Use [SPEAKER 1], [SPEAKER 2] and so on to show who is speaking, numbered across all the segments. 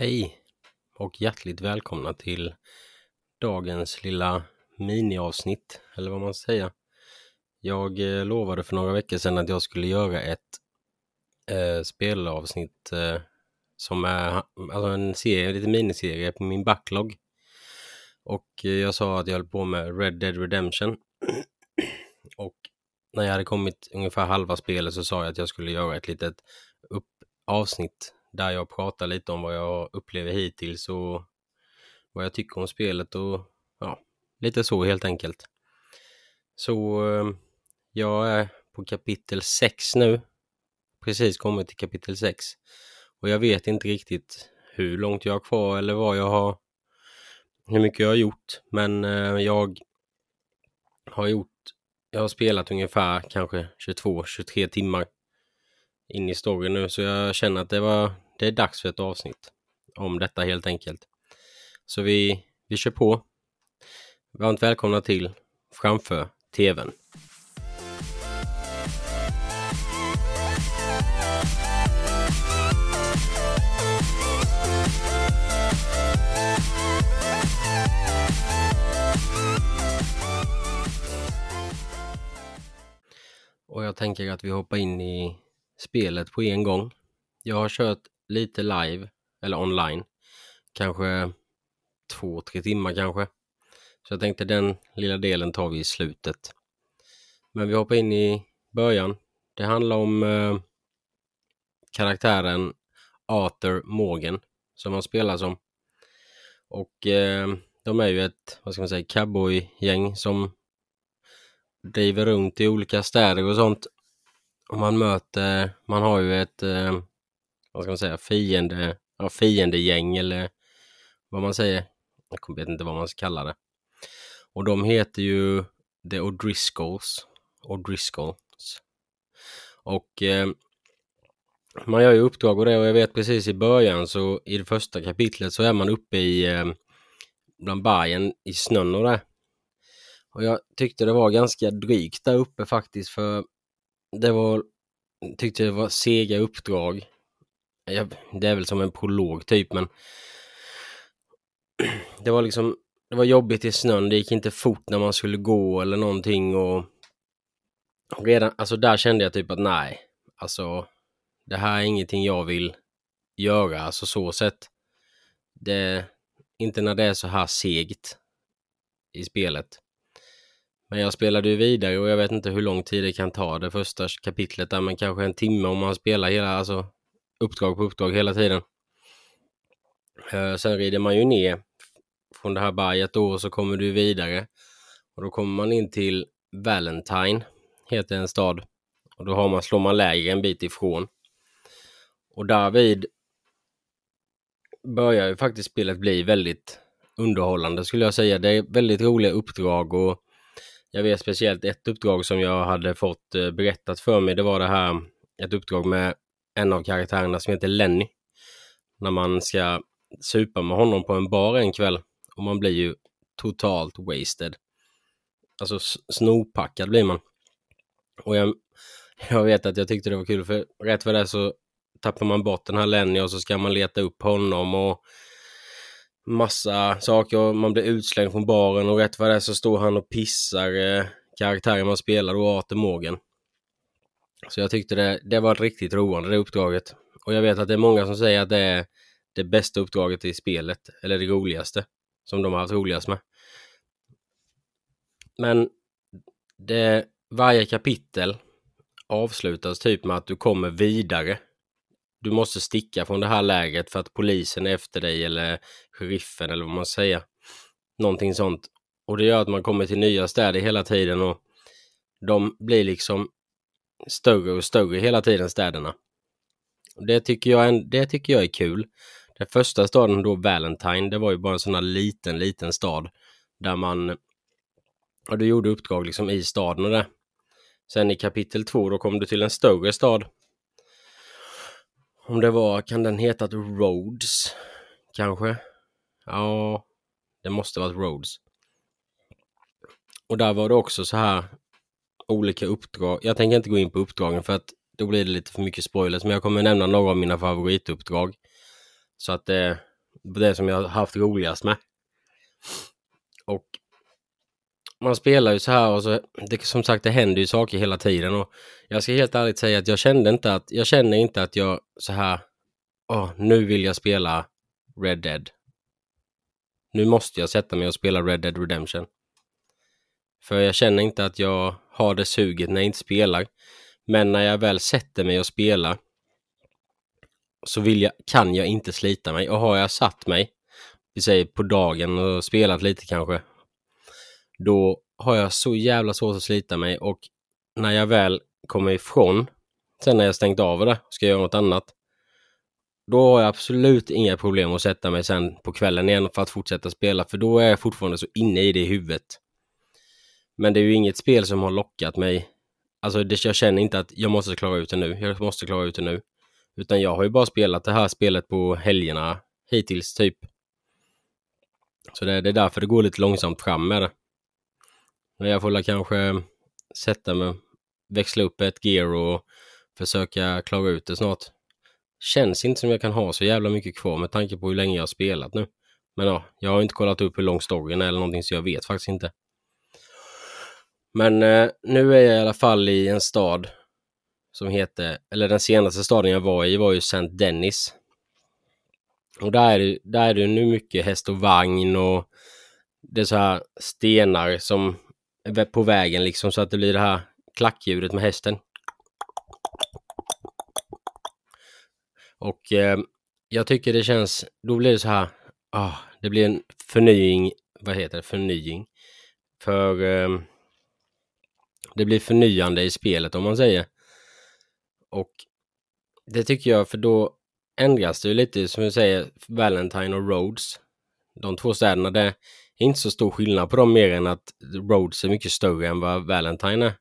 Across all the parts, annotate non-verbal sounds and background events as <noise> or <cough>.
[SPEAKER 1] Hej och hjärtligt välkomna till dagens lilla miniavsnitt, eller vad man ska säga. Jag eh, lovade för några veckor sedan att jag skulle göra ett eh, spelavsnitt eh, som är alltså en serie, lite miniserie på min backlog. Och eh, jag sa att jag höll på med Red Dead Redemption. <clears throat> och när jag hade kommit ungefär halva spelet så sa jag att jag skulle göra ett litet upp avsnitt där jag pratar lite om vad jag upplever hittills och vad jag tycker om spelet och ja, lite så helt enkelt. Så ehm, jag är på kapitel 6 nu. Precis kommit till kapitel 6. Och jag vet inte riktigt hur långt jag har kvar eller vad jag har hur mycket jag har gjort. Men eh, jag har gjort jag har spelat ungefär kanske 22-23 timmar in i storyn nu så jag känner att det var det är dags för ett avsnitt om detta helt enkelt. Så vi, vi kör på. Varmt välkomna till Framför TVn. Och jag tänker att vi hoppar in i spelet på en gång. Jag har kört lite live eller online. Kanske två, tre timmar kanske. Så jag tänkte den lilla delen tar vi i slutet. Men vi hoppar in i början. Det handlar om eh, karaktären Arthur Morgan som han spelar som. Och eh, de är ju ett, vad ska man säga, cowboygäng som driver runt i olika städer och sånt. Och man möter, man har ju ett, eh, vad ska man säga, fiende, ja, fiendegäng eller vad man säger. Jag vet inte vad man ska kalla det. Och de heter ju The O'Driscolls. O'Driscolls. Och eh, man gör ju uppdrag och det och jag vet precis i början så i det första kapitlet så är man uppe i eh, bland bergen i snön och det. Och jag tyckte det var ganska drygt där uppe faktiskt för det var tyckte det var sega uppdrag. Jag, det är väl som en prolog typ men <clears throat> det var liksom det var jobbigt i snön, det gick inte fort när man skulle gå eller någonting och redan, alltså där kände jag typ att nej, alltså det här är ingenting jag vill göra, alltså så sett. Det, inte när det är så här segt i spelet. Men jag spelade ju vidare och jag vet inte hur lång tid det kan ta det första kapitlet där, men kanske en timme om man spelar hela, alltså uppdrag på uppdrag hela tiden. Eh, sen rider man ju ner från det här berget då och så kommer du vidare. Och då kommer man in till Valentine, heter en stad. Och då har man, slår man läger en bit ifrån. Och därvid börjar ju faktiskt spelet bli väldigt underhållande skulle jag säga. Det är väldigt roliga uppdrag och jag vet speciellt ett uppdrag som jag hade fått eh, berättat för mig. Det var det här, ett uppdrag med en av karaktärerna som heter Lenny. När man ska supa med honom på en bar en kväll och man blir ju totalt wasted. Alltså snopackad blir man. Och jag, jag vet att jag tyckte det var kul för rätt för det så tappar man bort den här Lenny och så ska man leta upp honom och massa saker och man blir utslängd från baren och rätt vad det är så står han och pissar eh, karaktären man spelar och Arthur Morgan. Så jag tyckte det, det var riktigt roande det uppdraget. Och jag vet att det är många som säger att det är det bästa uppdraget i spelet, eller det roligaste, som de har haft roligast med. Men det, varje kapitel avslutas typ med att du kommer vidare. Du måste sticka från det här lägret för att polisen är efter dig eller sheriffen eller vad man säger. Någonting sånt. Och det gör att man kommer till nya städer hela tiden och de blir liksom större och större hela tiden, städerna. Det tycker jag, det tycker jag är kul. Den första staden då, Valentine, det var ju bara en sån här liten, liten stad där man, ja, du gjorde uppdrag liksom i staden och det. Sen i kapitel två då kom du till en större stad. Om det var, kan den hetat Rhodes? Kanske? Ja, det måste varit Rhodes. Och där var det också så här olika uppdrag. Jag tänker inte gå in på uppdragen för att då blir det lite för mycket spoilers, men jag kommer nämna några av mina favorituppdrag. Så att det, är det som jag har haft roligast med. Och man spelar ju så här och så, det, som sagt det händer ju saker hela tiden och jag ska helt ärligt säga att jag kände inte att, jag känner inte att jag så här, åh, nu vill jag spela Red Dead. Nu måste jag sätta mig och spela Red Dead Redemption. För jag känner inte att jag har det suget när jag inte spelar. Men när jag väl sätter mig och spelar så vill jag, kan jag inte slita mig. Och har jag satt mig, vi säger på dagen och spelat lite kanske, då har jag så jävla svårt att slita mig och när jag väl kommer ifrån, sen när jag stängt av det, ska göra något annat, då har jag absolut inga problem att sätta mig sen på kvällen igen för att fortsätta spela, för då är jag fortfarande så inne i det i huvudet. Men det är ju inget spel som har lockat mig. Alltså det, jag känner inte att jag måste klara ut det nu, jag måste klara ut det nu. Utan jag har ju bara spelat det här spelet på helgerna hittills typ. Så det, det är därför det går lite långsamt fram med det. Men jag får kanske sätta mig, växla upp ett gear och försöka klara ut det snart. Känns inte som jag kan ha så jävla mycket kvar med tanke på hur länge jag har spelat nu. Men ja, jag har inte kollat upp hur lång storyn är eller någonting så jag vet faktiskt inte. Men eh, nu är jag i alla fall i en stad som heter, eller den senaste staden jag var i var ju St. Dennis. Och där är, det, där är det nu mycket häst och vagn och det är så här stenar som på vägen liksom så att det blir det här klackljudet med hästen. Och eh, jag tycker det känns, då blir det så här, ah, det blir en förnying, vad heter det, förnying. För eh, det blir förnyande i spelet om man säger. Och det tycker jag, för då ändras det ju lite, som vi säger, Valentine och Rhodes. De två städerna, det inte så stor skillnad på dem mer än att Rhodes är mycket större än vad Valentine är.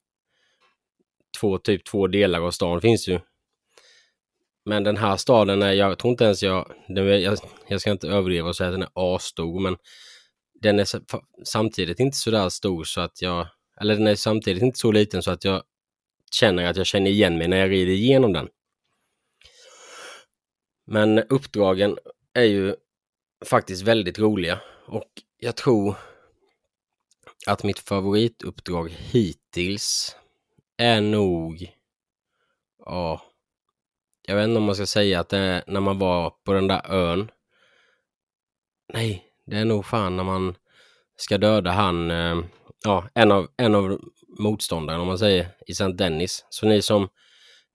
[SPEAKER 1] Två, typ två delar av stan finns ju. Men den här staden är, jag tror inte ens jag, den, jag, jag ska inte överdriva och säga att den är asstor, men den är samtidigt inte så där stor så att jag, eller den är samtidigt inte så liten så att jag känner att jag känner igen mig när jag rider igenom den. Men uppdragen är ju faktiskt väldigt roliga och jag tror att mitt favorituppdrag hittills är nog, ja, jag vet inte om man ska säga att det är när man var på den där ön. Nej, det är nog fan när man ska döda han, eh, ja, en av, en av motståndaren om man säger i St. Dennis. Så ni som,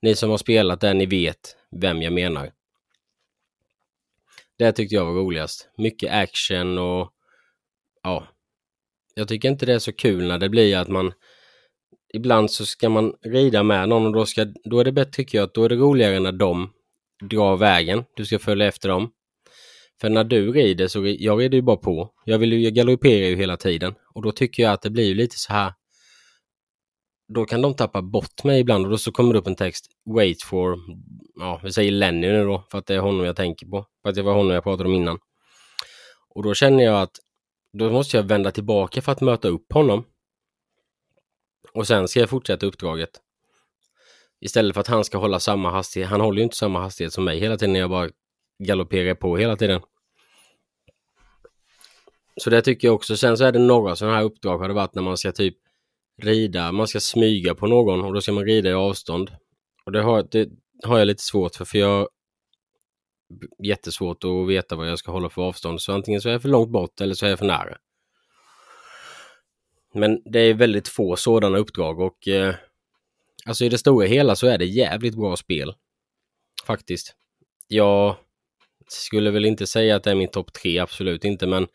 [SPEAKER 1] ni som har spelat där, ni vet vem jag menar. Det tyckte jag var roligast. Mycket action och ja, jag tycker inte det är så kul när det blir att man ibland så ska man rida med någon och då, ska, då är det bättre tycker jag att då är det roligare när de drar vägen. Du ska följa efter dem. För när du rider så, jag rider ju bara på. Jag vill ju, galoppera galopperar ju hela tiden. Och då tycker jag att det blir ju lite så här. Då kan de tappa bort mig ibland och då så kommer det upp en text. Wait for, ja vi säger Lenny nu då, för att det är honom jag tänker på. För att det var honom jag pratade om innan. Och då känner jag att då måste jag vända tillbaka för att möta upp honom. Och sen ska jag fortsätta uppdraget. Istället för att han ska hålla samma hastighet. Han håller ju inte samma hastighet som mig hela tiden jag bara galopperar på hela tiden. Så det tycker jag också. Sen så är det några sådana här uppdrag har det varit när man ska typ rida, man ska smyga på någon och då ska man rida i avstånd. Och det har, det har jag lite svårt för, för jag jättesvårt att veta vad jag ska hålla för avstånd. Så antingen så är jag för långt bort eller så är jag för nära. Men det är väldigt få sådana uppdrag och eh, alltså i det stora hela så är det jävligt bra spel. Faktiskt. Jag skulle väl inte säga att det är min topp tre, absolut inte, men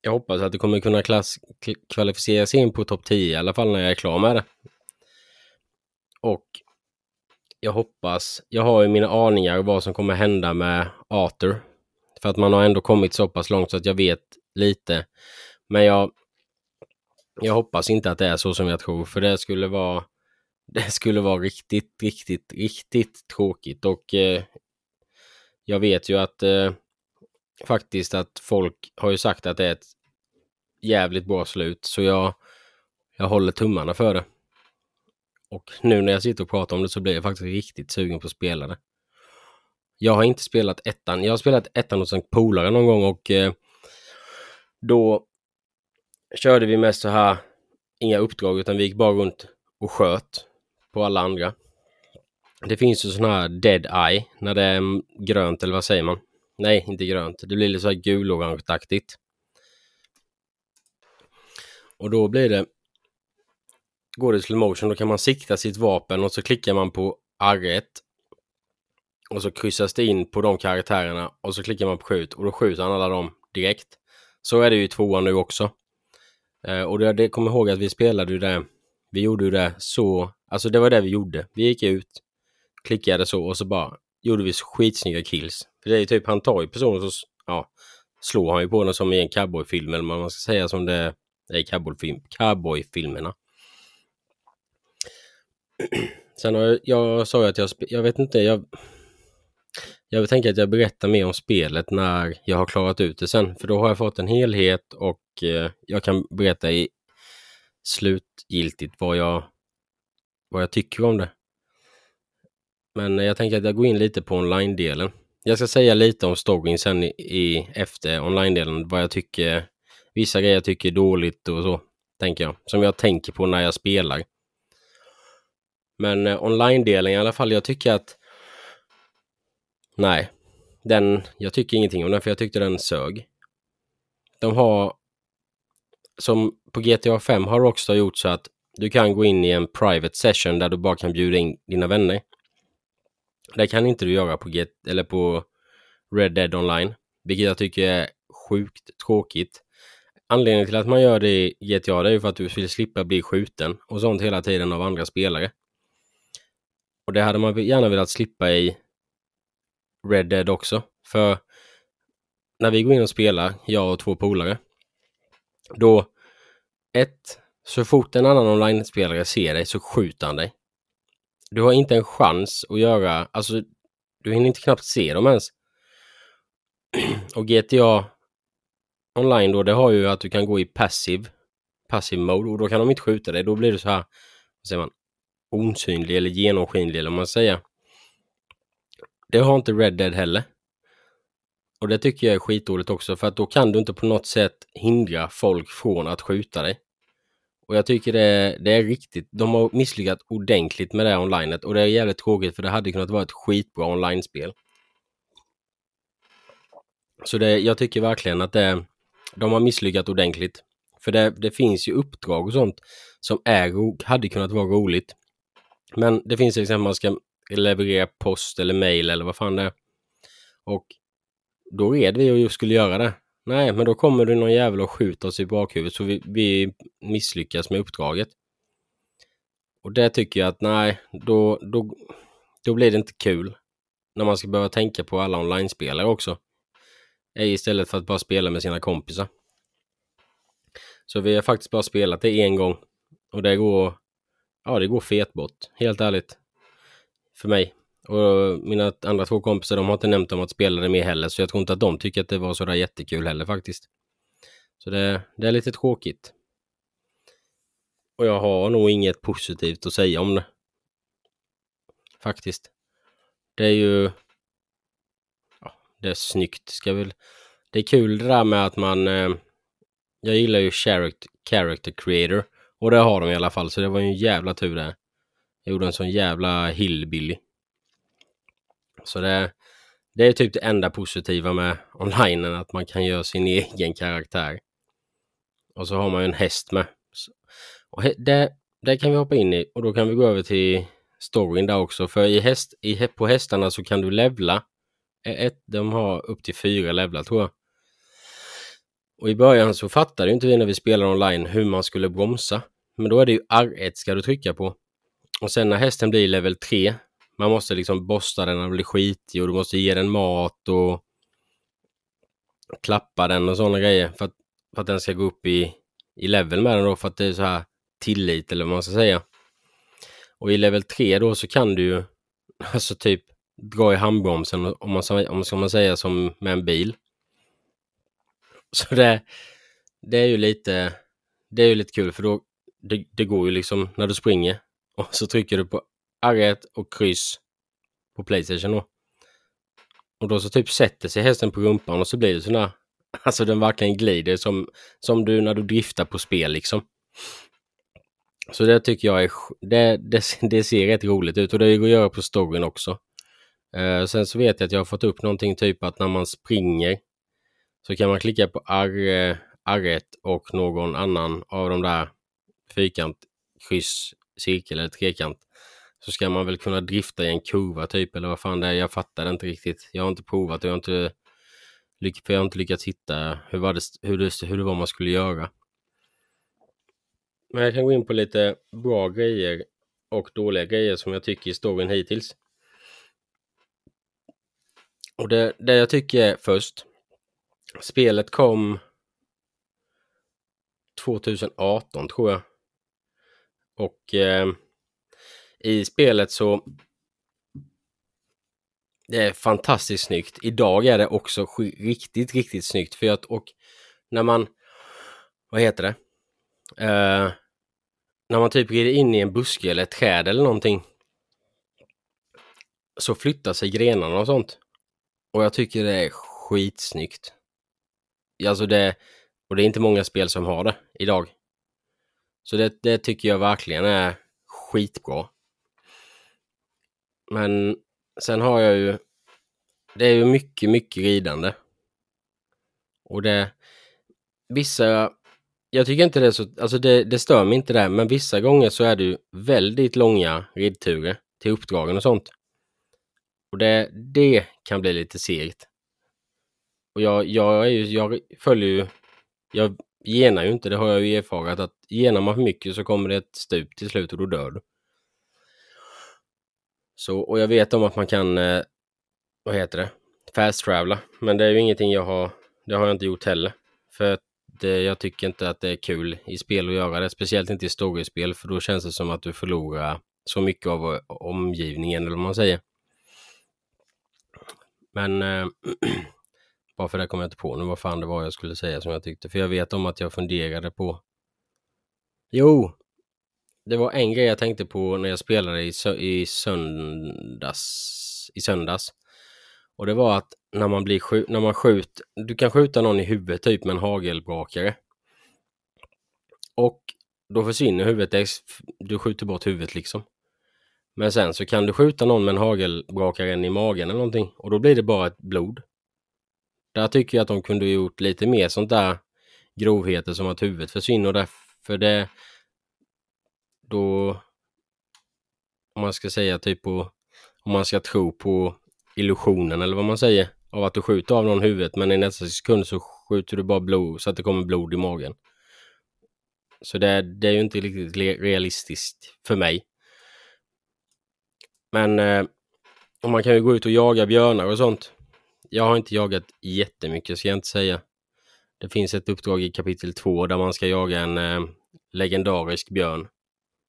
[SPEAKER 1] jag hoppas att det kommer kunna klass, kvalificera sig in på topp 10 i alla fall när jag är klar med det. Och jag hoppas, jag har ju mina aningar vad som kommer hända med Arthur. För att man har ändå kommit så pass långt så att jag vet lite. Men jag, jag hoppas inte att det är så som jag tror, för det skulle vara <laughs> det skulle vara riktigt, riktigt, riktigt tråkigt och eh, jag vet ju att eh, faktiskt att folk har ju sagt att det är ett jävligt bra slut så jag, jag håller tummarna för det. Och nu när jag sitter och pratar om det så blir jag faktiskt riktigt sugen på att spela det. Jag har inte spelat ettan. Jag har spelat ettan hos en polare någon gång och eh, då körde vi mest så här, inga uppdrag utan vi gick bara runt och sköt på alla andra. Det finns ju sån här dead eye när det är grönt eller vad säger man? Nej, inte grönt. Det blir lite så här gul-orange-aktigt. Och då blir det går det i slow motion, då kan man sikta sitt vapen och så klickar man på R1 och så kryssas det in på de karaktärerna och så klickar man på skjut och då skjuter han alla dem direkt. Så är det ju i tvåan nu också. Eh, och det, det kommer ihåg att vi spelade ju det, vi gjorde ju det så, alltså det var det vi gjorde. Vi gick ut, klickade så och så bara gjorde vi skitsnygga kills. För det är ju typ, han tar ju personen så, ja, slår han ju på den som i en cowboyfilm eller vad man ska säga som det är i cowboyfilm, cowboyfilmerna. Sen har jag, jag sa ju att jag, jag vet inte, jag, jag tänker att jag berättar mer om spelet när jag har klarat ut det sen, för då har jag fått en helhet och eh, jag kan berätta i slutgiltigt vad jag, vad jag tycker om det. Men jag tänker att jag går in lite på online-delen. Jag ska säga lite om storyn sen i, i efter online-delen, vad jag tycker, vissa grejer jag tycker är dåligt och så, tänker jag, som jag tänker på när jag spelar. Men eh, online-delen i alla fall, jag tycker att Nej, den, jag tycker ingenting om den för jag tyckte den sög. De har, som på GTA 5 har också gjort så att du kan gå in i en private session där du bara kan bjuda in dina vänner. Det kan inte du göra på, Get, eller på Red Dead Online, vilket jag tycker är sjukt tråkigt. Anledningen till att man gör det i GTA det är ju för att du vill slippa bli skjuten och sånt hela tiden av andra spelare. Och det hade man gärna velat slippa i Red Dead också. För när vi går in och spelar, jag och två polare, då ett, så fort en annan online-spelare ser dig så skjuter han dig. Du har inte en chans att göra, alltså du hinner inte knappt se dem ens. <clears throat> Och GTA online då, det har ju att du kan gå i passiv, passiv mode och då kan de inte skjuta dig. Då blir det så här, vad säger man, osynlig eller genomskinlig eller vad man säger. Det har inte Red Dead heller. Och det tycker jag är skitdåligt också för att då kan du inte på något sätt hindra folk från att skjuta dig. Och jag tycker det, det är riktigt, de har misslyckats ordentligt med det här onlinet och det är jävligt tråkigt för det hade kunnat vara ett skitbra online-spel. Så det, jag tycker verkligen att det, de har misslyckats ordentligt. För det, det finns ju uppdrag och sånt som är, hade kunnat vara roligt. Men det finns till exempel man ska leverera post eller mail eller vad fan det är. Och då red vi och skulle göra det. Nej, men då kommer det någon jävel och skjuter oss i bakhuvudet så vi, vi misslyckas med uppdraget. Och det tycker jag att nej, då, då, då blir det inte kul. När man ska behöva tänka på alla online-spelare också. Istället för att bara spela med sina kompisar. Så vi har faktiskt bara spelat det en gång. Och det går, ja det går fet bort, helt ärligt för mig. Och mina andra två kompisar, de har inte nämnt om att spela det mer heller, så jag tror inte att de tycker att det var sådär jättekul heller faktiskt. Så det, det är lite tråkigt. Och jag har nog inget positivt att säga om det. Faktiskt. Det är ju... Ja, det är snyggt. Ska väl... Det är kul det där med att man... Eh... Jag gillar ju character, character creator. Och det har de i alla fall, så det var ju en jävla tur det. Jag gjorde en sån jävla hillbilly. Så det, det är typ det enda positiva med online, att man kan göra sin <laughs> egen karaktär. Och så har man ju en häst med. Och det, det kan vi hoppa in i och då kan vi gå över till storyn där också. För i häst, i, på hästarna så kan du levla. Ett, de har upp till fyra levlar tror jag. Och i början så fattade inte vi när vi spelade online hur man skulle bromsa. Men då är det ju R1 ska du trycka på. Och sen när hästen blir level 3, man måste liksom borsta den när den blir skitig och du måste ge den mat och klappa den och sådana grejer för att, för att den ska gå upp i, i level med den då för att det är så här tillit eller vad man ska säga. Och i level 3 då så kan du ju <laughs> alltså typ dra i handbromsen om man, om ska man säga som med en bil. <laughs> Så det, det är ju lite, det är ju lite kul för då, det, det går ju liksom när du springer och så trycker du på R1 och kryss på Playstation då. Och då så typ sätter sig hästen på rumpan och så blir det sådär, <laughs> alltså den verkligen glider som, som du när du driftar på spel liksom. Så det tycker jag är, det, det, <laughs> det ser rätt roligt ut och det går att göra på storyn också. Uh, sen så vet jag att jag har fått upp någonting typ att när man springer så kan man klicka på R, eh, R1 och någon annan av de där fyrkant, kryss, cirkel eller trekant så ska man väl kunna drifta i en kurva typ eller vad fan det är. Jag fattar inte riktigt. Jag har inte provat och jag har inte, lyck, jag har inte lyckats hitta hur, var det, hur, det, hur det var man skulle göra. Men jag kan gå in på lite bra grejer och dåliga grejer som jag tycker i storyn hittills. Och det, det jag tycker först. Spelet kom 2018 tror jag. Och eh, i spelet så det är fantastiskt snyggt. Idag är det också riktigt, riktigt snyggt. För att, och när man, vad heter det? Eh, när man typ rider in i en buske eller ett träd eller någonting så flyttar sig grenarna och sånt. Och jag tycker det är skitsnyggt. Alltså det, och det är inte många spel som har det idag. Så det, det tycker jag verkligen är skitbra. Men sen har jag ju, det är ju mycket, mycket ridande. Och det, vissa, jag tycker inte det är så, alltså det, det stör mig inte där, men vissa gånger så är det ju väldigt långa ridturer till uppdragen och sånt. Och det, det kan bli lite segt. Och jag, jag, är ju, jag följer ju, jag genar ju inte, det har jag ju erfarit att genar man för mycket så kommer det ett stup till slut och då dör du. Så, och jag vet om att man kan, eh, vad heter det, fast travela. Men det är ju ingenting jag har, det har jag inte gjort heller. För det, jag tycker inte att det är kul i spel att göra det, speciellt inte i storiespel, för då känns det som att du förlorar så mycket av eh, omgivningen, eller vad man säger. Men eh, <clears throat> bara för det kommer jag inte på nu vad fan det var jag skulle säga som jag tyckte, för jag vet om att jag funderade på Jo, det var en grej jag tänkte på när jag spelade i, i söndags. I söndags. Och det var att när man blir skjut, när man skjuter, du kan skjuta någon i huvudet typ med en hagelbrakare. Och då försvinner huvudet, du skjuter bort huvudet liksom. Men sen så kan du skjuta någon med en hagelbrakare i magen eller någonting och då blir det bara ett blod. Där tycker jag att de kunde gjort lite mer sånt där grovheter som att huvudet försvinner och därför det då om man ska säga typ på om man ska tro på illusionen eller vad man säger av att du skjuter av någon huvudet men i nästa sekund så skjuter du bara blod så att det kommer blod i magen. Så det, det är ju inte riktigt realistiskt för mig. Men eh, man kan ju gå ut och jaga björnar och sånt. Jag har inte jagat jättemycket ska jag inte säga. Det finns ett uppdrag i kapitel 2 där man ska jaga en eh, legendarisk björn.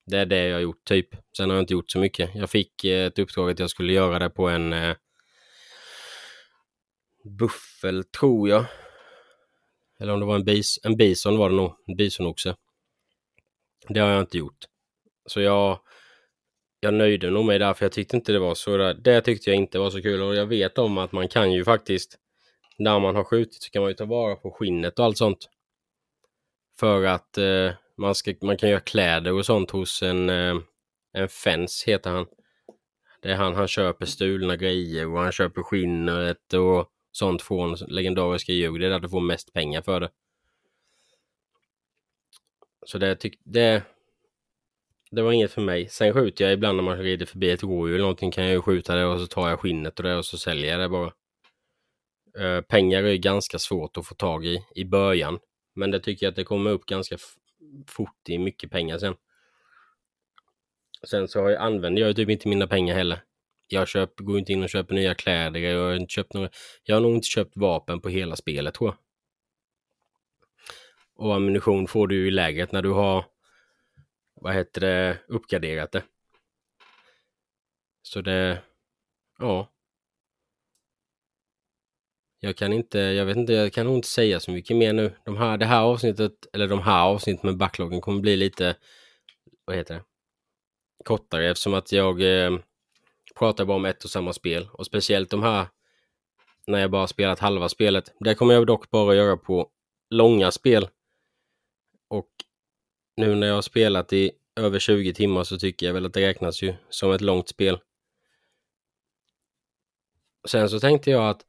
[SPEAKER 1] Det är det jag har gjort typ. Sen har jag inte gjort så mycket. Jag fick eh, ett uppdrag att jag skulle göra det på en eh, buffel tror jag. Eller om det var en, bis, en bison var det nog. En bisonoxe. Det har jag inte gjort. Så jag, jag nöjde nog mig där för jag tyckte inte det var så. Där. Det tyckte jag inte var så kul och jag vet om att man kan ju faktiskt när man har skjutit så kan man ju ta vara på skinnet och allt sånt. För att eh, man, ska, man kan göra kläder och sånt hos en, eh, en Fens heter han. Det är han, han köper stulna grejer och han köper skinnet och sånt från legendariska djur. Det är där du får mest pengar för det. Så det, tyck, det, det var inget för mig. Sen skjuter jag ibland när man rider förbi ett rådjur eller någonting kan jag ju skjuta det och så tar jag skinnet och det och så säljer jag det bara. Uh, pengar är ganska svårt att få tag i i början. Men det tycker jag att det kommer upp ganska fort i mycket pengar sen. Sen så har jag, använder jag typ inte mina pengar heller. Jag köp, går inte in och köper nya kläder. Jag har, inte köpt några, jag har nog inte köpt vapen på hela spelet tror jag. Och ammunition får du ju i lägret när du har vad heter det, uppgraderat det. Så det, ja. Jag kan inte, jag vet inte, jag kan nog inte säga så mycket mer nu. De här, det här avsnittet, eller de här avsnitten med backloggen kommer bli lite, vad heter det, kortare eftersom att jag eh, pratar bara om ett och samma spel och speciellt de här när jag bara spelat halva spelet. Det kommer jag dock bara göra på långa spel. Och nu när jag har spelat i över 20 timmar så tycker jag väl att det räknas ju som ett långt spel. Sen så tänkte jag att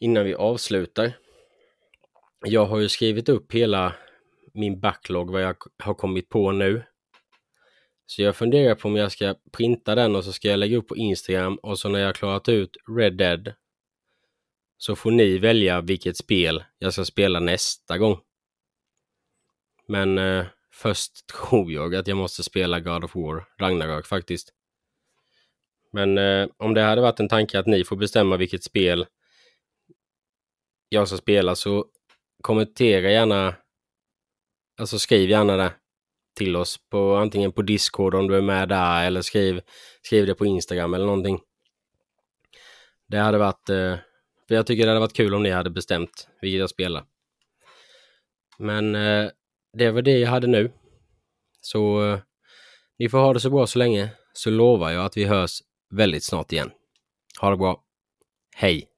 [SPEAKER 1] innan vi avslutar. Jag har ju skrivit upp hela min backlog, vad jag har kommit på nu. Så jag funderar på om jag ska printa den och så ska jag lägga upp på Instagram och så när jag klarat ut Red Dead så får ni välja vilket spel jag ska spela nästa gång. Men eh, först tror jag att jag måste spela God of War Ragnarök faktiskt. Men eh, om det hade varit en tanke att ni får bestämma vilket spel jag ska spela så kommentera gärna, alltså skriv gärna det till oss på antingen på Discord om du är med där eller skriv, skriv det på Instagram eller någonting. Det hade varit, eh, för jag tycker det hade varit kul om ni hade bestämt vilket jag spelar. Men eh, det var det jag hade nu. Så eh, ni får ha det så bra så länge så lovar jag att vi hörs väldigt snart igen. Ha det bra. Hej!